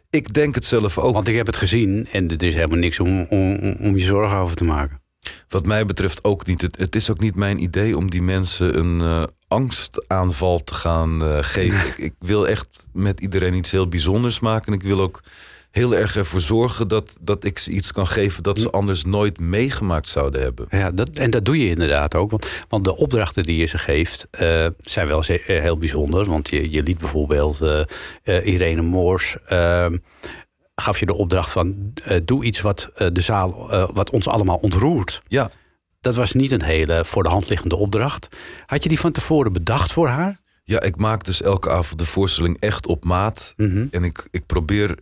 ik denk het zelf ook. want ik heb het gezien en er is helemaal niks om, om, om- om je zorgen over te maken. Wat mij betreft ook niet. Het, het is ook niet mijn idee om die mensen een eh, angstaanval te gaan eh, geven. ik, ik wil echt met iedereen iets heel bijzonders maken. Ik wil ook heel erg ervoor zorgen dat, dat ik ze iets kan geven dat ze anders nooit meegemaakt zouden hebben. Ja, dat, en dat doe je inderdaad ook. Want, want de opdrachten die je ze geeft eh, zijn wel eh, heel bijzonder. Want je, je liet bijvoorbeeld Irene Moors. eh, gaf je de opdracht van doe iets wat de zaal, wat ons allemaal ontroert. Ja, Dat was niet een hele voor de hand liggende opdracht. Had je die van tevoren bedacht voor haar? ja, ik maak dus elke avond de voorstelling echt op maat. Mhm. En ik, ik probeer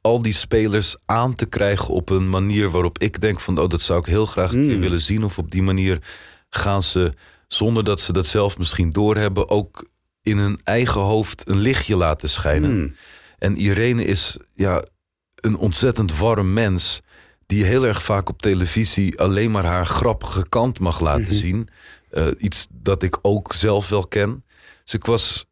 al die spelers aan te krijgen op een manier waarop ik denk van oh, dat zou ik heel graag een keer Mm. willen zien. Of op die manier gaan ze, zonder dat ze dat zelf misschien doorhebben, ook in hun eigen hoofd een lichtje laten schijnen. Mm. En Irene is ja, een ontzettend warm mens. Die heel erg vaak op televisie alleen maar haar grappige kant mag laten zien. Eh, iets dat ik ook zelf wel ken. Dus ik was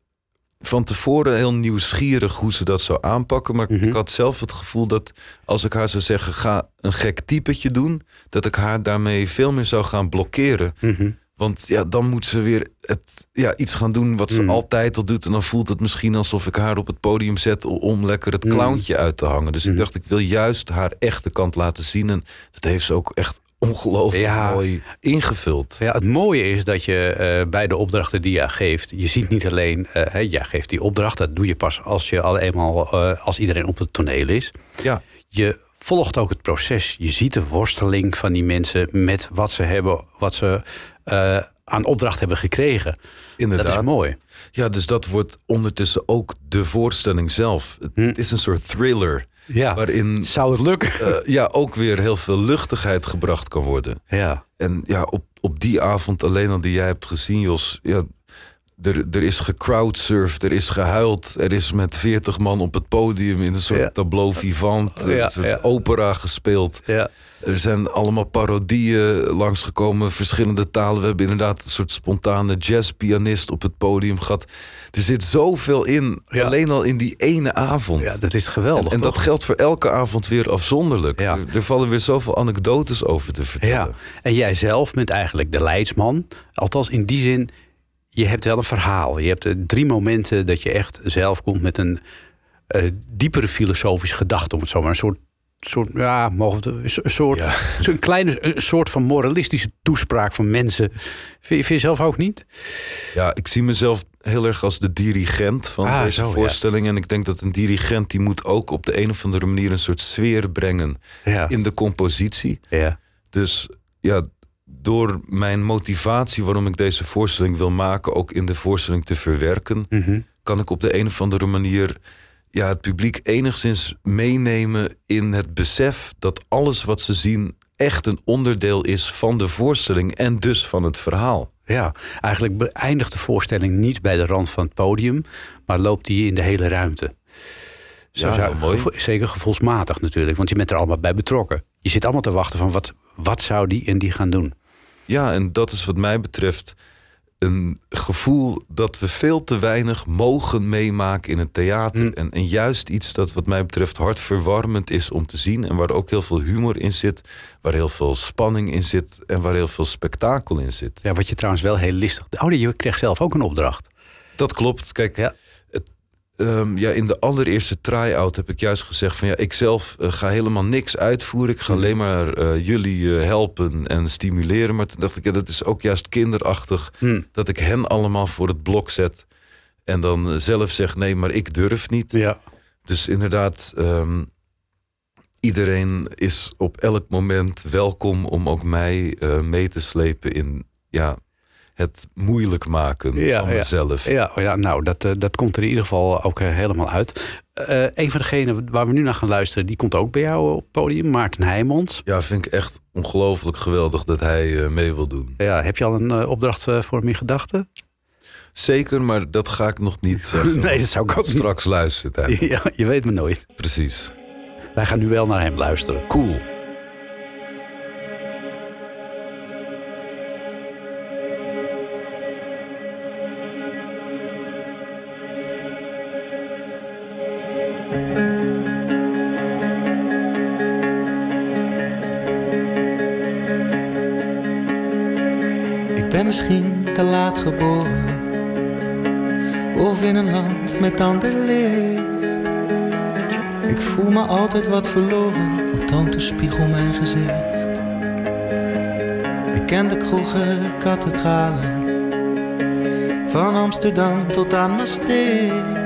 van tevoren heel nieuwsgierig hoe ze dat zou aanpakken. Maar ik had zelf het gevoel dat als ik haar zou zeggen: ga een gek typetje doen, dat ik haar daarmee veel meer zou gaan blokkeren. Mhm. Want ja, dan moet ze weer het, ja, iets gaan doen wat ze Mm. altijd al doet. En dan voelt het misschien alsof ik haar op het podium zet om lekker het Mm. clowntje uit te hangen. Dus ik Mm. dacht, ik wil juist haar echte kant laten zien. En dat heeft ze ook echt ongelooflijk Ja. mooi ingevuld. Ja, het mooie is dat je eh, bij de opdrachten die jij geeft, je ziet niet alleen, hè, jij geeft die opdracht, dat doe je pas als je al eenmaal, eh, als iedereen op het toneel is. Ja, Je volgt ook het proces. Je ziet de worsteling van die mensen met wat ze hebben, wat ze eh, aan opdracht hebben gekregen. inderdaad. Dat is mooi. Ja, dus dat wordt ondertussen ook de voorstelling zelf. Het, Hm. het is een soort thriller. Ja. Waarin Zou het lukken? eh, ja, ook weer heel veel luchtigheid gebracht kan worden. ja. En ja, op, op die avond alleen al die jij hebt gezien, Jos. Ja, er, er is gecrowdsurfd, er is gehuild. Er is met veertig man op het podium in een soort Ja. tableau vivant. Ja, een soort ja. opera gespeeld. ja. Er zijn allemaal parodieën langsgekomen, verschillende talen. We hebben inderdaad een soort spontane jazzpianist op het podium gehad. Er zit zoveel in, alleen al in die ene avond. Ja, dat is geweldig. en dat geldt voor elke avond weer afzonderlijk. Ja. Er, er vallen weer zoveel anekdotes over te vertellen. Ja, en jij zelf bent eigenlijk de leidsman. Althans, in die zin, je hebt wel een verhaal. Je hebt eh, drie momenten dat je echt zelf komt met een eh, diepere filosofische gedachte, om het zo maar een soort. soort ja, mogen een soort, Ja. zo'n kleine een soort van moralistische toespraak van mensen. Vind je, vind je zelf ook niet? Ja, ik zie mezelf heel erg als de dirigent van Ah, deze zo, ja. voorstelling. En ik denk dat een dirigent die moet ook op de een of andere manier een soort sfeer brengen Ja. in de compositie. ja. Dus ja, door mijn motivatie waarom ik deze voorstelling wil maken, ook in de voorstelling te verwerken, Mhm. kan ik op de een of andere manier ja, het publiek enigszins meenemen in het besef dat alles wat ze zien echt een onderdeel is van de voorstelling en dus van het verhaal. Ja, eigenlijk beëindigt de voorstelling niet bij de rand van het podium, maar loopt die in de hele ruimte. Zo Ja, zou- mooi. gevo- zeker gevoelsmatig natuurlijk, want je bent er allemaal bij betrokken. Je zit allemaal te wachten van wat, wat zou die en die gaan doen. Ja, en dat is wat mij betreft een gevoel dat we veel te weinig mogen meemaken in het theater. Mm. En, en juist iets dat wat mij betreft hartverwarmend is om te zien. En waar ook heel veel humor in zit. Waar heel veel spanning in zit. En waar heel veel spektakel in zit. Ja, wat je trouwens wel heel listig... Oh, je kreeg zelf ook een opdracht. Dat klopt. Kijk, Ja. Ehm, ja, in de allereerste try-out heb ik juist gezegd van ja, ik zelf eh, ga helemaal niks uitvoeren. Ik ga alleen maar eh, jullie eh, helpen en stimuleren. Maar toen dacht ik, ja, dat is ook juist kinderachtig Hm. dat ik hen allemaal voor het blok zet. En dan zelf zeg nee, maar ik durf niet. Ja. Dus inderdaad, ehm, iedereen is op elk moment welkom om ook mij mee te slepen in ja, het moeilijk maken Ja, van ja. mezelf. Ja, oh ja nou, dat, eh, dat komt er in ieder geval ook eh, helemaal uit. Eh een van degenen waar we nu naar gaan luisteren... die komt ook bij jou op het podium, Maarten Heijmans. Ja, vind ik echt ongelooflijk geweldig dat hij mee wil doen. Ja, heb je al een opdracht voor hem in gedachten? Zeker, maar dat ga ik nog niet zeggen. Nee, dat zou ik ook. Straks luistert hij. Ja, je weet me nooit. Precies. Wij gaan nu wel naar hem luisteren. Cool. Geboren. Of in een land met ander licht. Ik voel me altijd wat verloren, al toont de spiegel mijn gezicht. Ik ken de kroegen, kathedralen. Van Amsterdam tot aan Maastricht.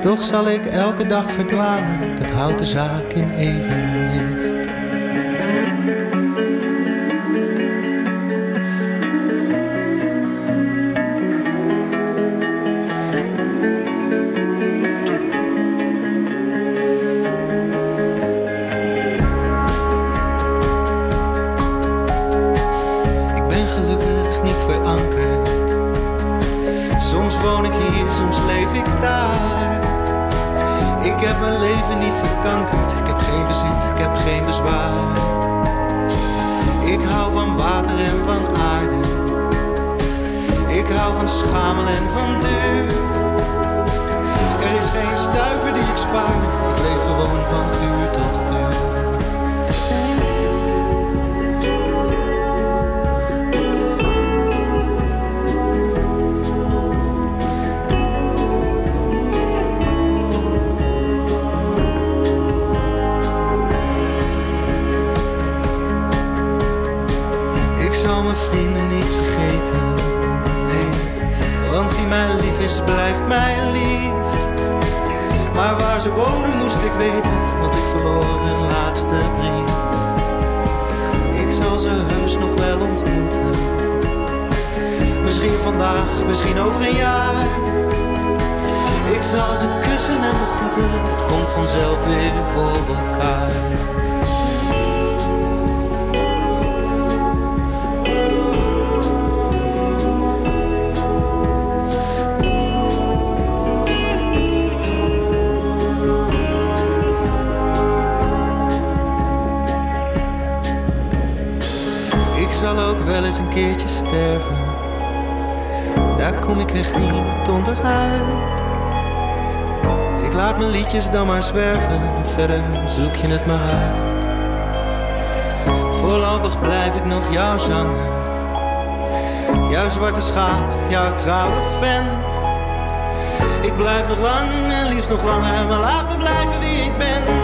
Toch zal ik elke dag verdwalen, dat houdt de zaak in evenwicht. Mijn liedjes dan maar zwerven. Verder zoek je het maar uit. Voorlopig blijf ik nog jouw zanger. Jouw zwarte schaap, jouw trouwe fan. Ik blijf nog lang en liefst nog langer, maar laat me blijven wie ik ben.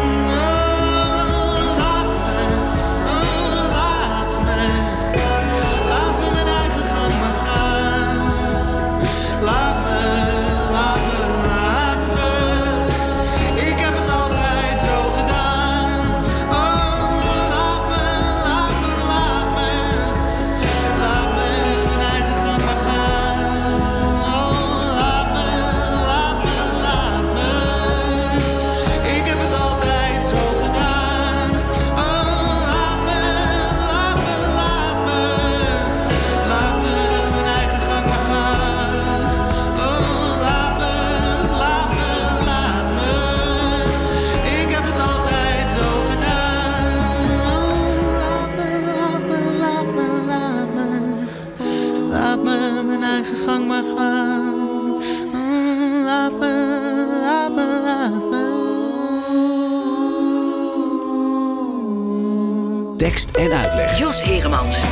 Tekst en uitleg. Jos Heremans.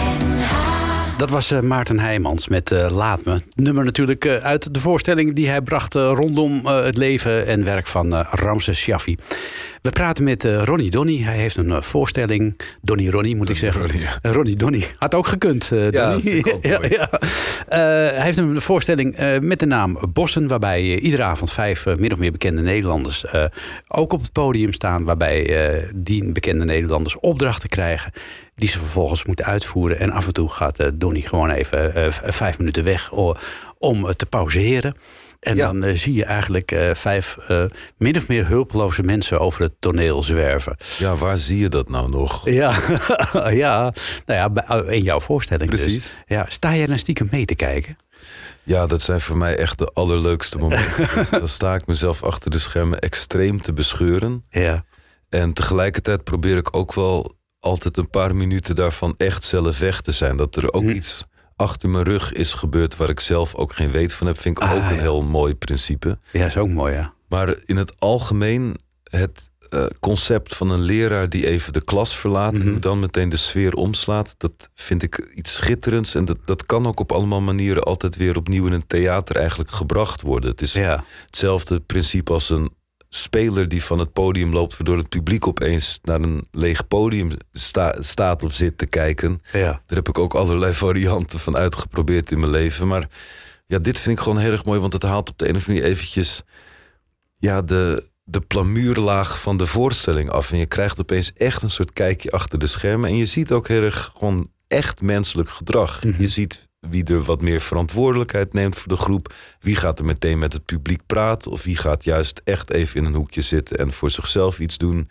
Dat was eh, Maarten Heijmans met eh, Laat Me. Nummer natuurlijk eh, uit de voorstelling die hij bracht rondom het leven en werk van Ramses Shaffi. We praten met Ronnie Donny. Hij heeft een voorstelling. Donny Ronnie moet ik zeggen. Ronnie, ja. Ronnie Donny. Had ook gekund. Ja, ja. Hij heeft een voorstelling met de naam Bossen. Waarbij iedere avond vijf min of meer bekende Nederlanders ook op het podium staan. Waarbij die bekende Nederlanders opdrachten krijgen die ze vervolgens moeten uitvoeren. En af en toe gaat eh, Donny gewoon even eh, vijf minuten weg om eh, te pauzeren. En Ja. dan zie je eigenlijk vijf min of meer hulpeloze mensen over het toneel zwerven. Ja, waar zie je dat nou nog? Ja, ja. Nou ja, in jouw voorstelling dus. Precies. Ja, sta jij dan stiekem mee te kijken? Ja, dat zijn voor mij echt de allerleukste momenten. Dus dan sta ik mezelf achter de schermen extreem te bescheuren. Ja. En tegelijkertijd probeer ik ook wel altijd een paar minuten daarvan echt zelf weg te zijn. Dat er ook Hm. iets achter mijn rug is gebeurd waar ik zelf ook geen weet van heb, vind ik Ah, ook een ja. heel mooi principe. Ja, is ook mooi, ja. Maar in het algemeen het eh, concept van een leraar die even de klas verlaat Mhm. en hoe dan meteen de sfeer omslaat, dat vind ik iets schitterends. En dat, dat kan ook op allemaal manieren altijd weer opnieuw in een theater eigenlijk gebracht worden. Het is Ja, hetzelfde principe als een speler die van het podium loopt, waardoor het publiek opeens naar een leeg podium sta- staat of zit te kijken. ja. Daar heb ik ook allerlei varianten van uitgeprobeerd in mijn leven. Maar ja, dit vind ik gewoon heel erg mooi, want het haalt op de een of andere manier eventjes ja, de, de plamuurlaag van de voorstelling af. En je krijgt opeens echt een soort kijkje achter de schermen. En je ziet ook heel erg gewoon echt menselijk gedrag. Je ziet wie er wat meer verantwoordelijkheid neemt voor de groep. Wie gaat er meteen met het publiek praten? Of wie gaat juist echt even in een hoekje zitten en voor zichzelf iets doen?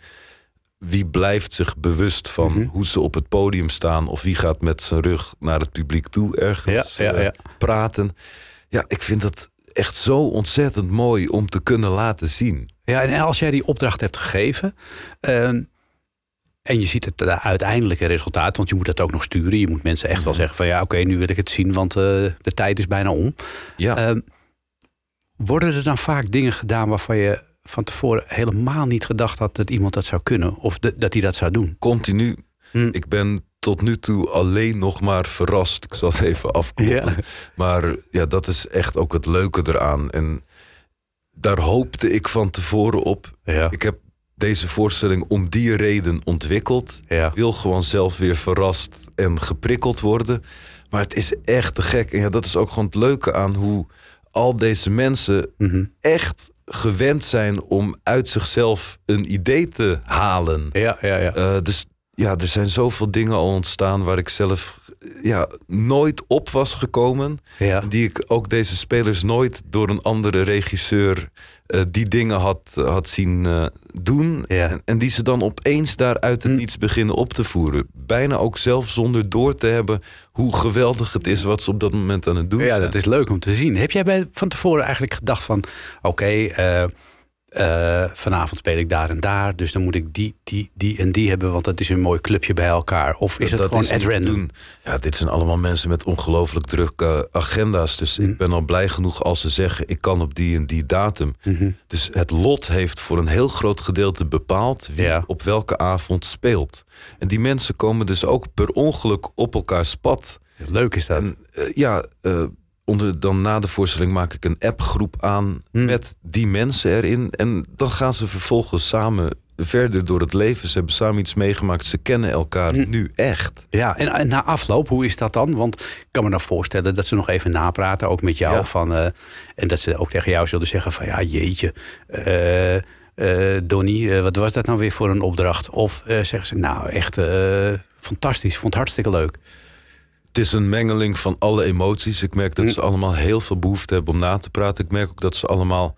Wie blijft zich bewust van hoe ze op het podium staan? Of wie gaat met zijn rug naar het publiek toe ergens Ja, ja, eh, ja. praten? Ja, ik vind dat echt zo ontzettend mooi om te kunnen laten zien. Ja, en als jij die opdracht hebt gegeven. ehm, en je ziet het eh, uiteindelijke resultaat, want je moet dat ook nog sturen. Je moet mensen echt wel zeggen van ja, oké, nu wil ik het zien, want eh, de tijd is bijna om. Ja, Ehm, worden er dan vaak dingen gedaan waarvan je van tevoren helemaal niet gedacht had dat iemand dat zou kunnen? Of de- dat hij dat zou doen? continu. Hm. Ik ben tot nu toe alleen nog maar verrast. Ik zal het even afkloppen. Ja. Maar ja, dat is echt ook het leuke eraan. En daar hoopte ik van tevoren op. Ja. Ik heb deze voorstelling om die reden ontwikkeld. Ja. Wil gewoon zelf weer verrast en geprikkeld worden. Maar het is echt te gek. En ja, dat is ook gewoon het leuke aan hoe al deze mensen Mhm. echt gewend zijn om uit zichzelf een idee te halen. Ja, ja, ja. Eh, dus ja, er zijn zoveel dingen al ontstaan waar ik zelf ja, nooit op was gekomen. ja. Die ik ook deze spelers nooit door een andere regisseur eh, die dingen had, had zien eh, doen. Ja. En, en die ze dan opeens daar uit het Hm. niets beginnen op te voeren. Bijna ook zelf zonder door te hebben hoe geweldig het is wat ze op dat moment aan het doen Ja, zijn. dat is leuk om te zien. Heb jij bij, van tevoren eigenlijk gedacht van... oké, eh, eh, vanavond speel ik daar en daar... dus dan moet ik die, die, die en die hebben... want dat is een mooi clubje bij elkaar. Of is het Dat gewoon at random? doen. Ja, dit zijn allemaal mensen met ongelooflijk drukke agenda's. Dus ik ben al blij genoeg als ze zeggen... ik kan op die en die datum. Mhm. Dus het lot heeft voor een heel groot gedeelte bepaald... wie Ja. op welke avond speelt. En die mensen komen dus ook per ongeluk op elkaars pad. Leuk is dat. En eh, ja, eh, onder, dan na de voorstelling maak ik een appgroep aan... Hm. met die mensen erin. En dan gaan ze vervolgens samen verder door het leven. Ze hebben samen iets meegemaakt. Ze kennen elkaar Hm. nu echt. Ja, en, en na afloop, hoe is dat dan? Want ik kan me dan voorstellen dat ze nog even napraten, ook met jou. Ja. Van, eh, en dat ze ook tegen jou zullen zeggen van ja, jeetje, eh eh, Donnie, wat was dat nou weer voor een opdracht? Of zeggen ze, nou echt fantastisch, vond het hartstikke leuk. Het is een mengeling van alle emoties. Ik merk dat Hm. ze allemaal heel veel behoefte hebben om na te praten. Ik merk ook dat ze allemaal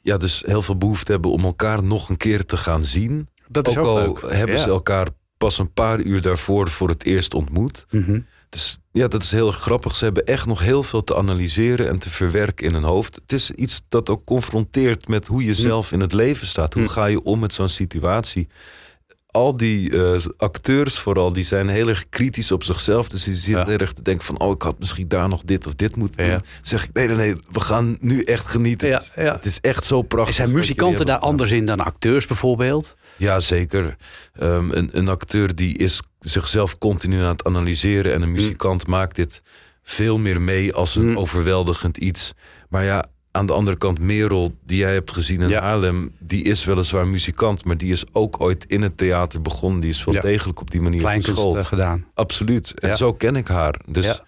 ja, dus heel veel behoefte hebben om elkaar nog een keer te gaan zien. Dat is ook, al leuk. hebben Ja. ze elkaar pas een paar uur daarvoor voor het eerst ontmoet. Mhm. Dus ja, dat is heel erg grappig. Ze hebben echt nog heel veel te analyseren en te verwerken in hun hoofd. Het is iets dat ook confronteert met hoe je zelf in het leven staat. Hoe Hm. ga je om met zo'n situatie? Al die eh, acteurs vooral, die zijn heel erg kritisch op zichzelf. Dus die zitten Ja. heel erg te denken van... oh, ik had misschien daar nog dit of dit moeten doen. Dan zeg ik, nee, nee, nee, we gaan nu echt genieten. Ja, Het is- ja. Het is echt zo prachtig. Zijn muzikanten daar anders in dan acteurs bijvoorbeeld? Ja, zeker. Ehm, een, een acteur die is zichzelf continu aan het analyseren... en een Mm. muzikant maakt dit veel meer mee als een overweldigend iets. Maar ja, aan de andere kant, Merel, die jij hebt gezien in Ja. Haarlem... die is weliswaar muzikant, maar die is ook ooit in het theater begonnen. Die is wel Ja. degelijk op die manier geschoold. eh, gedaan. Absoluut. En Ja. zo ken ik haar. Dus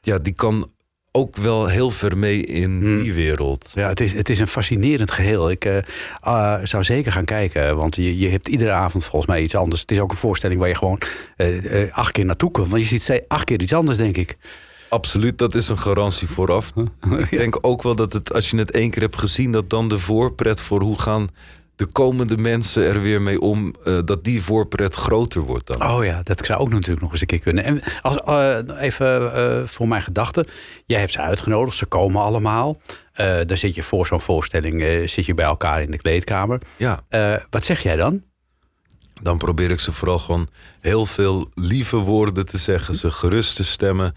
Ja. die kan ook wel heel ver mee in Hmm. die wereld. Ja, het is, het is een fascinerend geheel. Ik eh, ah, zou zeker gaan kijken, want je, je hebt iedere avond volgens mij iets anders. Het is ook een voorstelling waar je gewoon eh, acht keer naartoe komt. Want je ziet acht keer iets anders, denk ik. Absoluut, dat is een garantie vooraf. Ik denk ook wel dat het, als je het één keer hebt gezien, dat dan de voorpret voor hoe gaan de komende mensen er weer mee om, eh, dat die voorpret groter wordt dan. Oh ja, dat zou ook natuurlijk nog eens een keer kunnen. En als, eh, even eh, voor mijn gedachten. Jij hebt ze uitgenodigd, ze komen allemaal. Dan zit je voor zo'n voorstelling zit je bij elkaar in de kleedkamer. Ja, wat zeg jij dan? dan probeer ik ze vooral gewoon heel veel lieve woorden te zeggen, ze gerust te stemmen,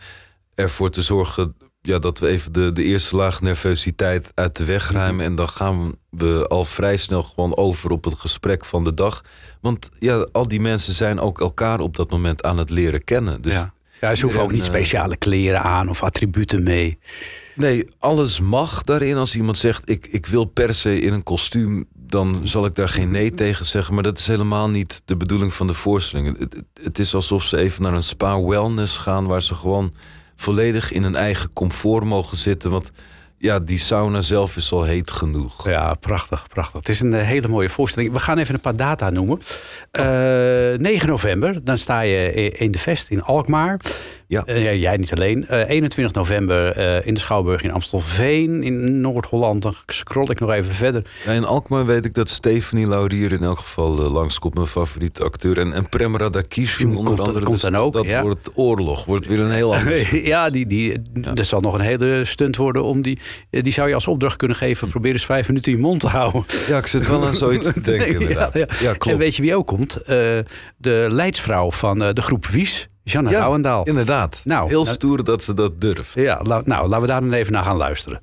ervoor te zorgen ja, dat we even de, de eerste laag nervositeit uit de weg ruimen. En dan gaan we al vrij snel gewoon over op het gesprek van de dag. Want ja, al die mensen zijn ook elkaar op dat moment aan het leren kennen. Dus ja. ja, ze hoeven ook niet eh, speciale kleren aan of attributen mee. Nee, alles mag daarin. Als iemand zegt, ik, ik wil per se in een kostuum... dan zal ik daar geen nee tegen zeggen. Maar dat is helemaal niet de bedoeling van de voorstelling. Het, het, het is alsof ze even naar een spa-wellness gaan... waar ze gewoon volledig in hun eigen comfort mogen zitten. Want ja, die sauna zelf is al heet genoeg. Ja, prachtig, prachtig. Het is een eh, hele mooie voorstelling. We gaan even een paar data noemen. Eh, 9 november, dan sta je in de Vest in Alkmaar. Ja. Eh, ja, jij niet alleen. Eh, 21 november eh, in de Schouwburg in Amstelveen. In Noord-Holland, dan scroll ik nog even verder. Ja, in Alkmaar weet ik dat Stephanie Laurier in elk geval langskomt. Mijn favoriete acteur. En, en Prem Radakishun onder Komt- andere. komt Dus dan ook, Dat ja. wordt oorlog. Wordt weer een heel ander ja, die, die, dat zal nog een hele stunt worden. Om die, eh, die zou je als opdracht kunnen geven. Probeer eens vijf minuten je mond te houden. Ja, ik zit wel aan zoiets te denken, inderdaad. Ja, klopt. En weet je wie ook komt? Eh, de leidsvrouw van eh, de groep Wies, Janne Ja, Rouwendaal. inderdaad. Nou, Heel nou- stoer dat ze dat durft. Ja, nou, laten we daar dan even naar gaan luisteren.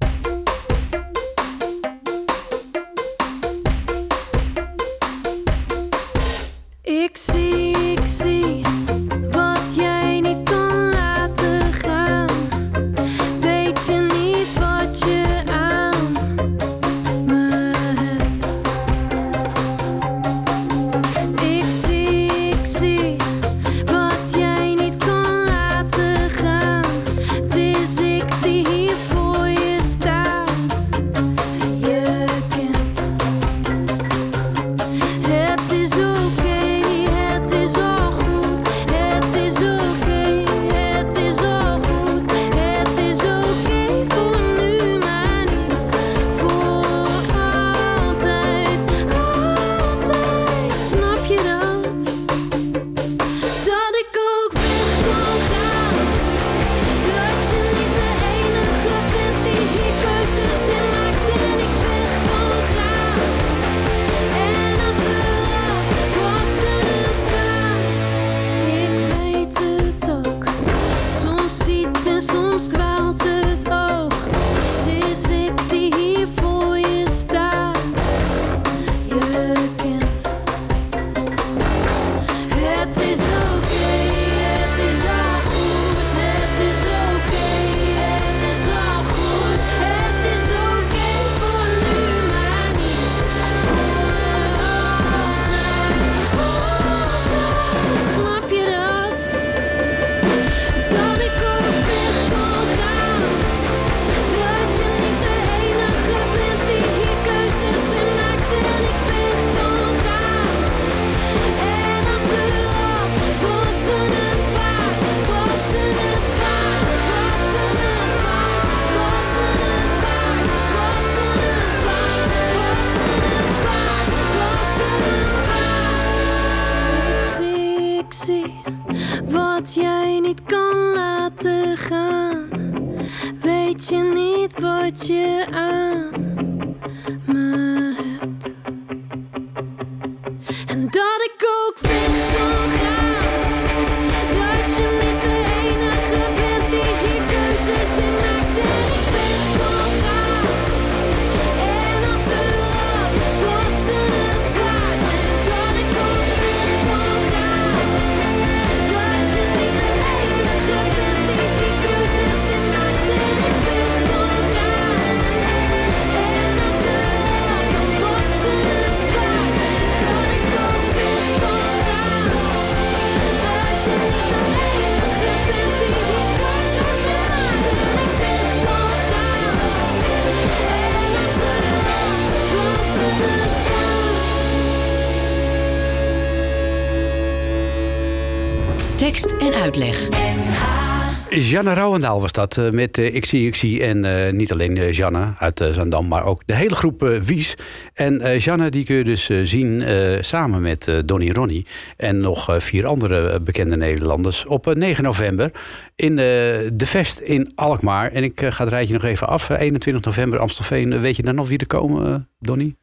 Janne Rouwendaal was dat eh, met eh, Ik zie. En eh, niet alleen Janne uit Zandam, maar ook de hele groep Wies. En Janne die kun je dus zien samen met Donny Ronnie. En nog vier andere bekende Nederlanders op eh, 9 november in de Vest in Alkmaar. En ik ga het rijtje nog even af. Eh, 21 november Amstelveen. Weet je dan nog wie er komen, Donny?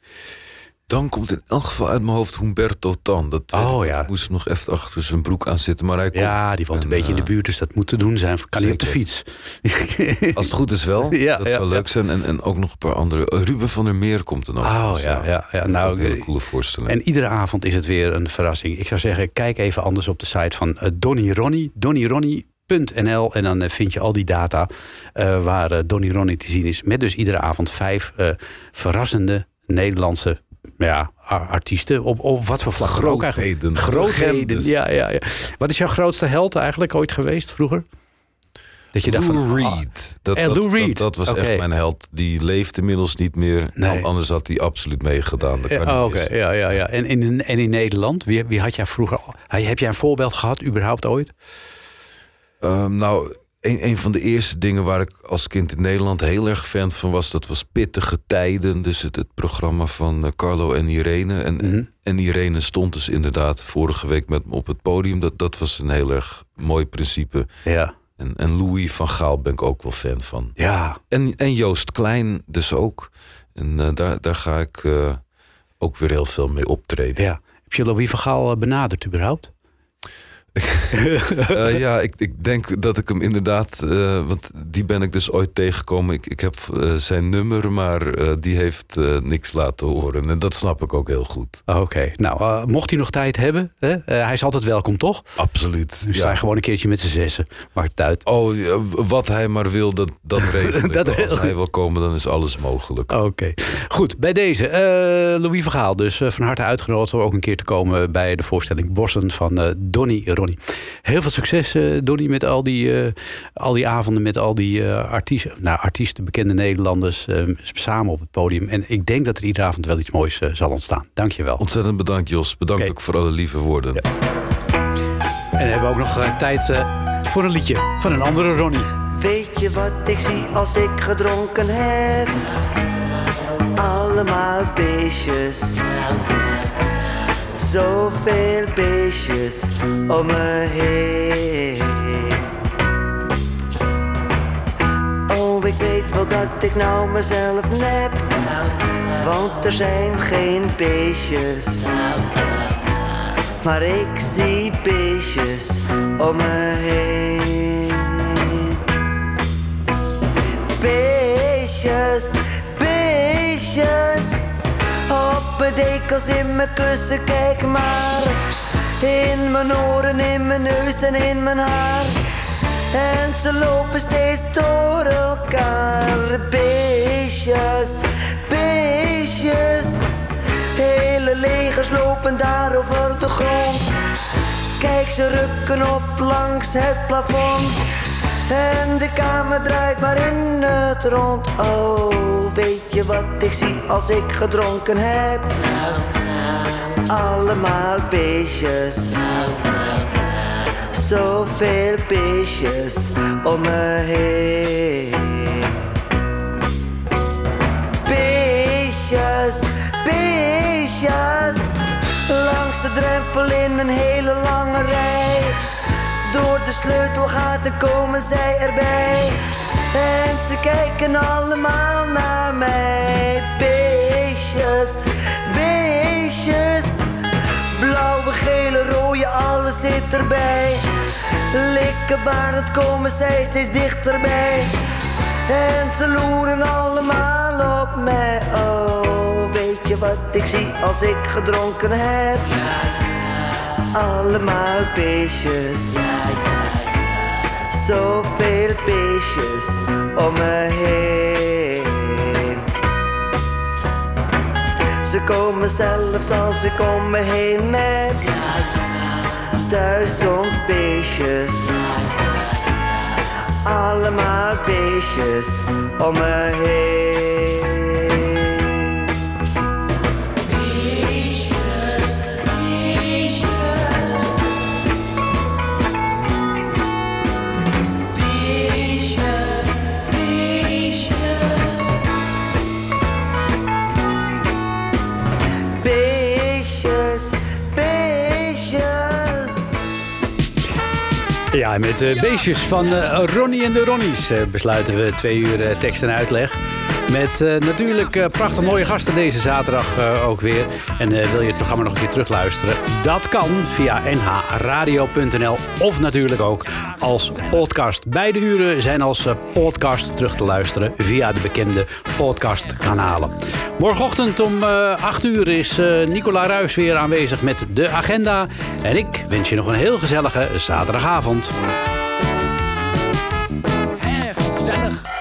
Dan komt in elk geval uit mijn hoofd Humberto Tan. Dat Oh, ja. Moest nog even achter zijn broek aan zitten. Maar hij komt. Ja, die woont een En, beetje in de eh, buurt, dus dat moet te doen zijn. Kan hij op de fiets? Als het goed is wel. Ja, dat ja, zou ja. leuk zijn. En, en ook nog een paar andere. Ruben van der Meer komt er nog. Oh Dus, ja, ja, ja. Nou, een hele eh, coole voorstelling. En iedere avond is het weer een verrassing. Ik zou zeggen, kijk even anders op de site van eh, Donny Ronnie. DonnyRonnie.nl en dan vind je al die data waar Donny Ronnie te zien is. Met dus iedere avond vijf verrassende Nederlandse ja, ar- artiesten. Op, op wat voor vlak. Grootheden. Grootheden. Ja, ja, ja. Wat is jouw grootste held eigenlijk ooit geweest vroeger? Dat je Lou ah, Reed. Dat, Eh, dat, Lou Reed. Dat, dat was echt mijn held. Die leeft inmiddels niet meer. Nee. Anders had hij absoluut meegedaan. Dat kan Eh, oh, ja, ja, ja. En in, en in Nederland, wie, wie had jij vroeger... Heb jij een voorbeeld gehad, überhaupt ooit? Ehm, nou, een, een van de eerste dingen waar ik als kind in Nederland heel erg fan van was, dat was Pittige Tijden. Dus het, het programma van eh, Carlo en Irene. En, Mhm. en Irene stond dus inderdaad vorige week met me op het podium. Dat, dat was een heel erg mooi principe. Ja. En, en Louis van Gaal ben ik ook wel fan van. Ja, En, en Joost Klein dus ook. En eh, daar, daar ga ik eh, ook weer heel veel mee optreden. ja. Heb je Louis van Gaal benaderd überhaupt? Eh, ja, ik, ik denk dat ik hem inderdaad... eh, want die ben ik dus ooit tegengekomen. Ik, ik heb eh, zijn nummer, maar die heeft niks laten horen. En dat snap ik ook heel goed. Oké, nou, mocht hij nog tijd hebben, hè? hij is altijd welkom, toch? Absoluut. Dus sta je gewoon een keertje met z'n zessen. Maakt het uit. Oh, wat hij maar wil, dat, dat regel ik Dat wel. regel Als hij wil komen, dan is alles mogelijk. Oké, goed. Bij deze, Louis van Gaal dus van harte uitgenodigd om ook een keer te komen bij de voorstelling Bossen van eh Donny. Heel veel succes, eh, Donny, met al die, eh, al die avonden met al die eh, artiesten, nou, artiesten, bekende Nederlanders, eh, samen op het podium. En ik denk dat er iedere avond wel iets moois eh, zal ontstaan. Dank je wel. Ontzettend bedankt, Jos. Bedankt ook voor alle lieve woorden. En dan hebben we ook nog eh, tijd eh, voor een liedje van een andere Ronnie. Weet je wat ik zie als ik gedronken heb? Allemaal beestjes. Zoveel beestjes om me heen. Oh, ik weet wel dat ik nou mezelf nep. Want er zijn geen beestjes. Maar ik zie beestjes om me heen. Dekels, in mijn kussen, kijk maar. In mijn oren, in mijn neus en in mijn haar. En ze lopen steeds door elkaar. Beestjes, beestjes. Hele legers lopen daar over de grond. Kijk, ze rukken op langs het plafond. En de kamer draait maar in het rond. Oh, je wat ik zie als ik gedronken heb? Allemaal beestjes. Zoveel beestjes om me heen. Beestjes, beestjes. Langs de drempel in een hele lange rij. Door de sleutelgaten komen zij erbij. En ze kijken allemaal naar mij. Beestjes, beestjes. Blauwe, gele, rode, alles zit erbij. Likkenbarend komen zij steeds dichterbij. En ze loeren allemaal op mij. Oh, weet je wat ik zie als ik gedronken heb? Allemaal beestjes. Zoveel beestjes om me heen. Ze komen zelfs als om me heen met duizend beestjes. Allemaal beestjes om me heen. Met de beestjes van eh, Ronnie en de Ronnies eh, besluiten we twee uur eh, tekst en uitleg. Met eh, natuurlijk eh, prachtig mooie gasten deze zaterdag eh, ook weer. En wil je het programma nog een keer terugluisteren? Dat kan via nhradio.nl of natuurlijk ook als podcast. Beide uren zijn als podcast terug te luisteren via de bekende podcastkanalen. Morgenochtend om eh 8 uur is Nicola Ruis weer aanwezig met de agenda. En ik wens je nog een heel gezellige zaterdagavond. Gezellig. Gezellig,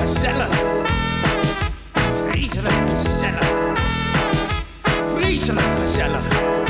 gezellig. Vreselijk gezellig. Vreselijk gezellig.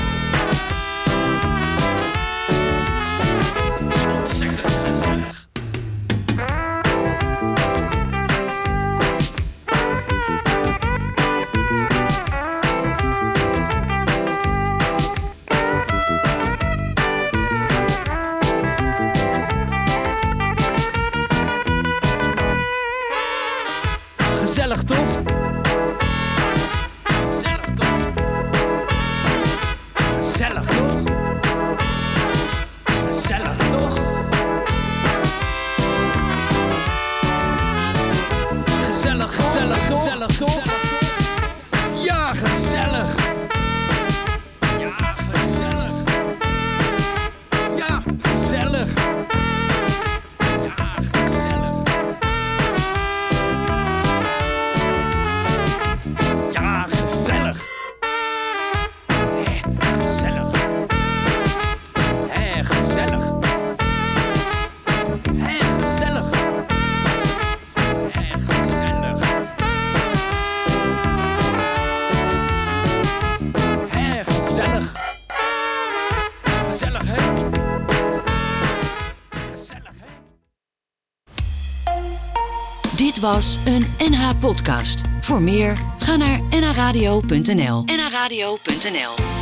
Een NH-podcast. Voor meer, ga naar nhradio.nl. nhradio.nl